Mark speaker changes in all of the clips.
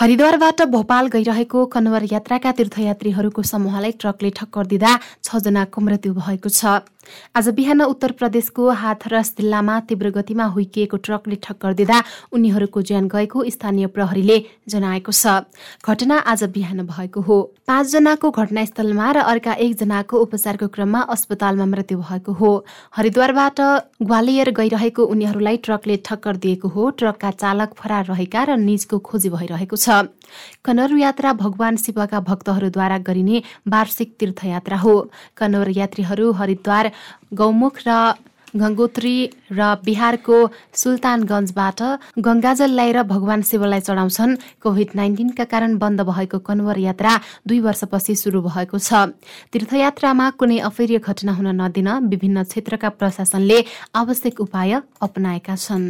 Speaker 1: हरिद्वारबाट भोपाल गइरहेको कन्वर यात्राका तीर्थयात्रीहरूको समूहलाई ट्रकले ठक्कर दिँदा छजनाको मृत्यु भएको छ। आज बिहान उत्तर प्रदेशको हाथरस जिल्लामा तीव्र गतिमा हुइकिएको ट्रकले ठक्कर दिँदा उनीहरूको ज्यान गएको स्थानीय प्रहरीले जनाएको छ। घटना आज बिहान भएको हो। पाँचजनाको घटनास्थलमा र अर्का एकजनाको उपचारको क्रममा अस्पतालमा मृत्यु भएको हो। हरिद्वारबाट ग्वालियर गइरहेको उनीहरूलाई ट्रकले ठक्कर दिएको हो। ट्रकका चालक फरार रहेका र निजको खोजी भइरहेको छ। कनर यात्रा भगवान शिवका भक्तहरूद्वारा गरिने वार्षिक तीर्थयात्रा हो। कनौर यात्रीहरू हरिद्वार गौमुख र गङ्गोत्री र बिहारको सुल्तानगञ्जबाट गङ्गाजल ल्याएर भगवान शिवलाई चढाउँछन्। कोभिड नाइन्टिनका कारण बन्द भएको कन्वर यात्रा दुई वर्षपछि सुरु भएको छ। तीर्थयात्रामा कुनै अफेर्य घटना हुन नदिन विभिन्न क्षेत्रका प्रशासनले आवश्यक उपाय अपनाएका छन्।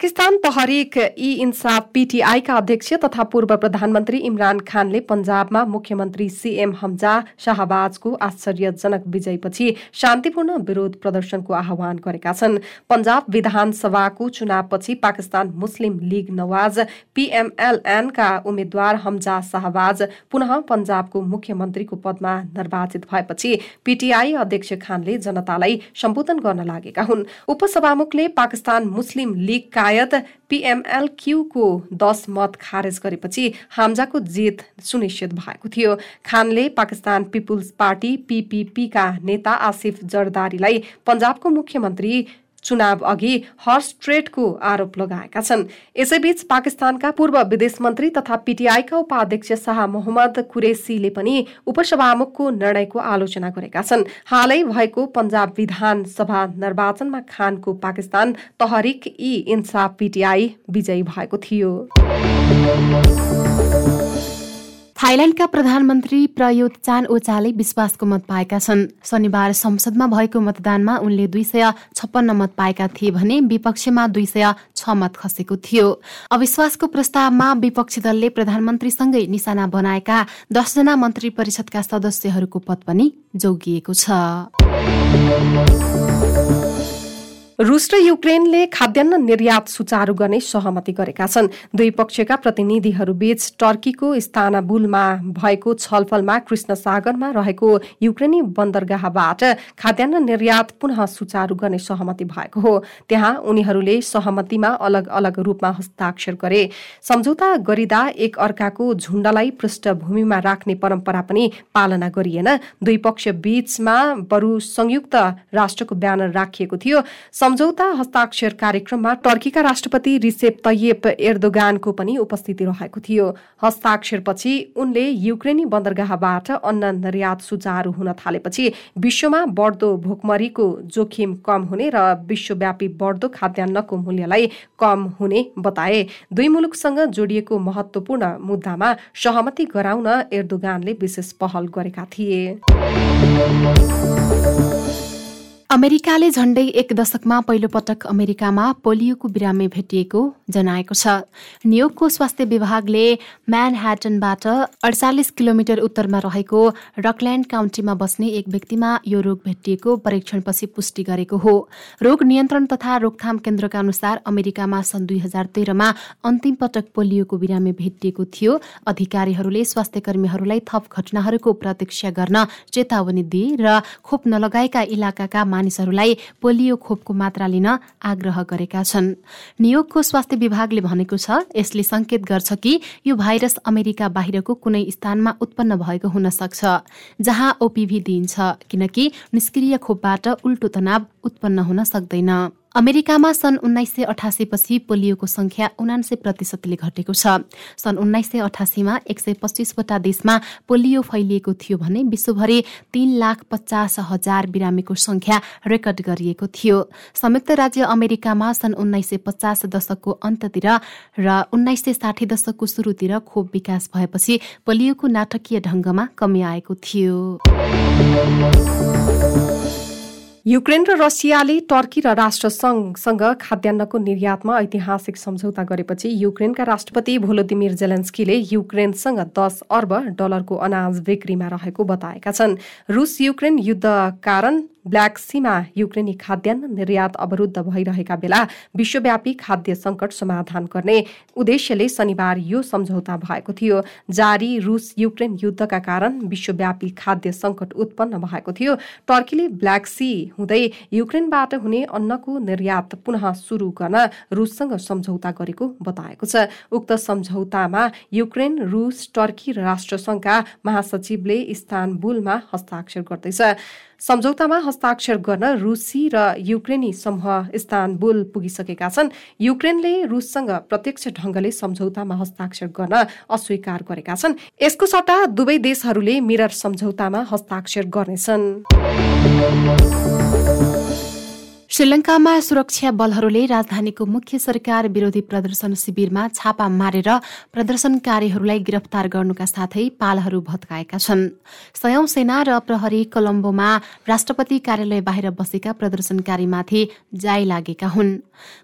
Speaker 2: पाकिस्तान तहरिक ई इन्साफ पीटीआईका अध्यक्ष तथा पूर्व प्रधानमन्त्री इमरान खानले पञ्जाबमा मुख्यमन्त्री सीएम हमजा शाहबाजको आश्चर्यजनक विजयपछि शान्तिपूर्ण विरोध प्रदर्शनको आह्वान गरेका छन्। पञ्जाब विधानसभाको चुनावपछि पाकिस्तान मुस्लिम लीग नवाज पीएमएलएनका उम्मेद्वार हमजा शाहबाज पुनः पञ्जाबको मुख्यमन्त्रीको पदमा निर्वाचित भएपछि पीटीआई अध्यक्ष खानले जनतालाई सम्बोधन गर्न लागेका हुन्। उपसभामुखले पाकिस्तान मुस्लिम लीगका लगायत पीएमएलक्यूको दस मत खारेज गरेपछि हाम्जाको जित सुनिश्चित भएको थियो। खानले पाकिस्तान पिपुल्स पार्टी पीपीपीका नेता आसिफ जरदारीलाई पञ्जाबको मुख्यमन्त्री चुनाव अघि हर्स ट्रेडको आरोप लगाएका छन्। यसैबीच पाकिस्तानका पूर्व विदेश मन्त्री तथा पीटीआईका उपाध्यक्ष शाह मोहम्मद कुरेसीले पनि उपसभामुखको निर्णयको आलोचना गरेका छन्। हालै भएको पञ्जाब विधानसभा निर्वाचनमा खानको पाकिस्तान तहरिक ई इन्साफ पीटीआई विजयी भएको थियो।
Speaker 1: थाइल्याण्डका प्रधानमन्त्री प्रयोत चान ओचाले विश्वासको मत पाएका छन्। शनिबार संसदमा भएको मतदानमा उनले दुई सय छप्पन्न मत पाएका थिए भने विपक्षमा दुई सय छ मत खसेको थियो। अविश्वासको प्रस्तावमा विपक्षी दलले प्रधानमन्त्रीसँगै निशाना बनाएका दसजना मन्त्री परिषदका सदस्यहरूको पद पनि जोगिएको छ।
Speaker 2: रुस र युक्रेनले खाद्यान्न निर्यात सुचारू गर्ने सहमति गरेका छन्। दुई पक्षका प्रतिनिधिहरूबीच टर्कीको स्थानबुलमा भएको छलफलमा कृष्ण सागरमा रहेको युक्रेनी बन्दरगाहबाट खाद्यान्न निर्यात पुनः सुचारू गर्ने सहमति भएको हो। त्यहाँ उनीहरूले सहमतिमा अलग अलग रूपमा हस्ताक्षर गरे। सम्झौता गरिँदा एक अर्काको झुण्डलाई पृष्ठभूमिमा राख्ने परम्परा पनि पालना गरिएन। दुई पक्ष बीचमा बरु संयुक्त राष्ट्रको ब्यानर राखिएको थियो। सम्झौता हस्ताक्षर कार्यक्रममा टर्कीका राष्ट्रपति रिसेप तैयब एर्दोगानको पनि उपस्थिति रहेको थियो। हस्ताक्षरपछि उनले युक्रेनी बन्दरगाहबाट अन्न निर्यात सुचारू हुन थालेपछि विश्वमा बढ्दो भोकमरीको जोखिम कम हुने र विश्वव्यापी बढ्दो खाद्यान्नको मूल्यलाई कम हुने बताए। दुई मुलुकसँग जोडिएको महत्वपूर्ण मुद्दामा सहमति गराउन एर्दोगानले विशेष पहल गरेका थिए।
Speaker 1: अमेरिकाले झण्डै एक दशकमा पहिलो पटक अमेरिकामा पोलियोको बिरामी भेटिएको जनाएको छ। न्युयोर्कको स्वास्थ्य विभागले म्यानह्याटनबाट अडचालिस किलोमिटर उत्तरमा रहेको रकल्यान्ड काउन्टीमा बस्ने एक व्यक्तिमा यो रोग भेटिएको परीक्षणपछि पुष्टि गरेको हो। रोग नियन्त्रण तथा रोकथाम केन्द्रका अनुसार अमेरिकामा सन् दुई हजार तेह्रमा अन्तिम पटक पोलियोको बिरामी भेटिएको थियो। अधिकारीहरूले स्वास्थ्य कर्मीहरूलाई थप घटनाहरूको प्रतीक्षा गर्न चेतावनी दिए र खोप नलगाएका इलाकाका मानिसहरूलाई पोलियो खोपको मात्रा लिन आग्रह गरेका छन्। न्युयोर्कको स्वास्थ्य विभागले भनेको छ यसले संकेत गर्छ कि यो भाइरस अमेरिका बाहिरको कुनै स्थानमा उत्पन्न भएको हुन सक्छ जहाँ ओपिभी दिइन्छ किनकि निष्क्रिय खोपबाट उल्टो तनाव उत्पन्न हुन सक्दैन। अमेरिकामा सन् उन्नाइस सय अठासीपछि पोलियोको संख्या उनान्से प्रतिशतले घटेको छ। सन् उन्नाइस सय अठासीमा एक सय पच्चिसवटा देशमा पोलियो फैलिएको थियो भने विश्वभरि तीन लाख पचास हजार बिरामीको संख्या रेकर्ड गरिएको थियो। संयुक्त राज्य अमेरिकामा सन् उन्नाइस सय पचास दशकको अन्ततिर र उन्नाइस सय साठी दशकको सुरुतिर खोप विकास भएपछि पोलियोको नाटकीय ढंगमा कमी आएको थियो।
Speaker 2: युक्रेन र रसियाले टर्की र राष्ट्रसङ्घसँग खाद्यान्नको निर्यातमा ऐतिहासिक सम्झौता गरेपछि युक्रेनका राष्ट्रपति भोलोदिमिर जेलेन्स्कीले युक्रेनसँग दस अर्ब डलरको अनाज बिक्रीमा रहेको बताएका छन्। रुस युक्रेन युद्ध कारण ब्ल्याक सीमा युक्रेनी खाद्यान्न निर्यात अवरुद्ध भइरहेका बेला विश्वव्यापी खाद्य संकट समाधान गर्ने उद्देश्यले शनिबार यो सम्झौता भएको थियो। जारी रुस युक्रेन युद्धका कारण विश्वव्यापी खाद्य संकट उत्पन्न भएको थियो। टर्कीले ब्ल्याक सी हुँदै युक्रेनबाट हुने अन्नको निर्यात पुनः सुरु गर्न रुससँग सम्झौता गरेको बताएको छ। उक्त सम्झौतामा युक्रेन रुस टर्की र राष्ट्रसङ्घका महासचिवले इस्तानबुलमा हस्ताक्षर गर्दैछ। सम्झौतामा हस्ताक्षर गर्न रुसी र युक्रेनी समूह इस्तानबुल पुगिसकेका छन्। युक्रेनले रुससँग प्रत्यक्ष ढंगले सम्झौतामा हस्ताक्षर गर्न अस्वीकार गरेका छन्। यसको सट्टा दुवै देशहरूले मिरर सम्झौतामा हस्ताक्षर गर्नेछन्।
Speaker 1: श्रीलङ्कामा सुरक्षा बलहरूले राजधानीको मुख्य सरकार विरोधी प्रदर्शन शिविरमा छापा मारेर प्रदर्शनकारीहरूलाई गिरफ्तार गर्नुका साथै पालहरू भत्काएका छन्। सयौं सेना र प्रहरी कोलम्बोमा राष्ट्रपति कार्यालय बाहिर बसेका प्रदर्शनकारीमाथि जाई लागेका हुन्।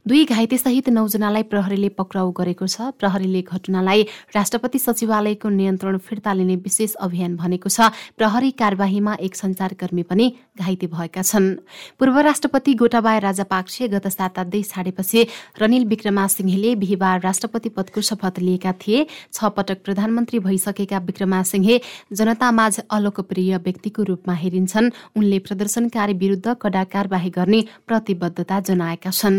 Speaker 1: दुई घाइतेसहित नौजनालाई प्रहरीले पक्राउ गरेको छ। प्रहरीले घटनालाई राष्ट्रपति सचिवालयको नियन्त्रण फिर्ता लिने विशेष अभियान भनेको छ। प्रहरी कार्यवाहीमा एक संचारकर्मी पनि घाइते भएका छन्। पूर्व राष्ट्रपति गोटाबाय राजापाक्से गत सातादै छाडेपछि रनिल विक्रमासिंहेले बिहिबार राष्ट्रपति पदको शपथ लिएका थिए। छ पटक प्रधानमन्त्री भइसकेका विक्रमासिंहे जनतामाझ अलोकप्रिय व्यक्तिको रूपमा हेरिन्छन्। उनले प्रदर्शनकारी विरूद्ध कडा कार्यवाही गर्ने प्रतिबद्धता जनाएका छन्।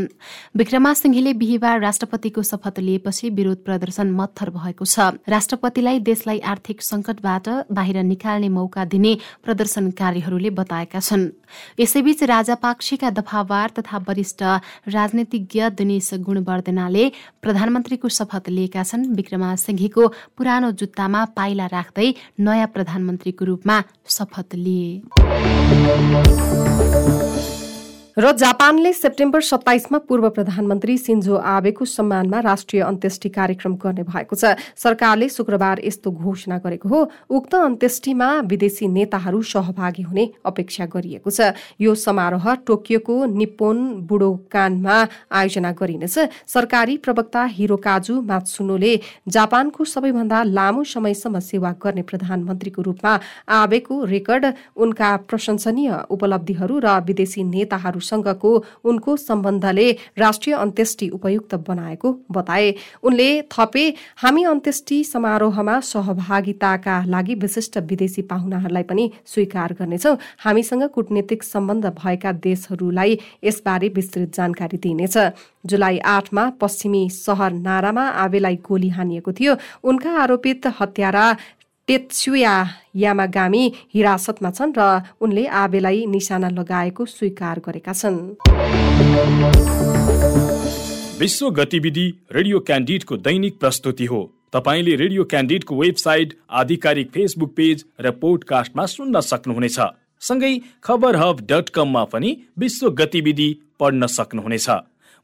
Speaker 1: विक्रमासिंहेले बिहिबार राष्ट्रपतिको शपथ लिएपछि विरोध प्रदर्शन मत्थर भएको छ। राष्ट्रपतिलाई देशलाई आर्थिक संकटबाट बाहिर निकाल्ने मौका दिने प्रदर्शनकारीहरूले बताएका छन्। यसैबीच राजापाक्षीका दफावार तथा वरिष्ठ राजनीतिज्ञ दिनेश गुणवर्धनाले प्रधानमन्त्रीको शपथ लिएका छन्। विक्रमा सिंहेको पुरानो जुत्तामा पाइला राख्दै नयाँ प्रधानमन्त्रीको रूपमा शपथ लिए।
Speaker 2: र जापानले सेप्टेम्बर सत्ताइसमा पूर्व प्रधानमन्त्री सिन्जो आबेको सम्मानमा राष्ट्रिय अन्त्येष्टि कार्यक्रम गर्ने भएको छ। सरकारले शुक्रबार यस्तो घोषणा गरेको हो। उक्त अन्त्येष्टिमा विदेशी नेताहरू सहभागी हुने अपेक्षा गरिएको छ। यो समारोह टोकियोको निप्पोन बुडोकानमा आयोजना गरिनेछ। सरकारी प्रवक्ता हिरोकाजु मात्सुनोले जापानको सबैभन्दा लामो समयसम्म सेवा गर्ने प्रधानमन्त्रीको रूपमा आबेको रेकर्ड उनका प्रशंसनीय उपलब्धिहरू र विदेशी नेताहरू सँगको उनको सम्बन्धले राष्ट्रिय अन्त्येष्टि उपयुक्त बनाएको बताए। उनले थपे हामी अन्त्येष्टि समारोहमा सहभागिताका लागि विशिष्ट विदेशी पाहुनाहरूलाई पनि स्वीकार गर्नेछौ। हामीसँग कूटनीतिक सम्बन्ध भएका देशहरूलाई यसबारे विस्तृत जानकारी दिइनेछ। जुलाई आठमा पश्चिमी सहर नारामा आवेलाई गोली हानिएको थियो। उनका आरोपित हत्यारा टेत्सुया यामागामी हिरासतमा छन् र उनले आबेलाई निशाना लगाएको स्वीकार गरेका छन्
Speaker 3: विश्व गतिविधि रेडियो क्यान्डिडको दैनिक प्रस्तुति हो तपाईँले रेडियो क्यान्डिडको वेबसाइट आधिकारिक फेसबुक पेज र पोडकास्टमा सुन्न सक्नुहुनेछ सँगै खबर हब डट कममा पनि विश्व गतिविधि पढ्न सक्नुहुनेछ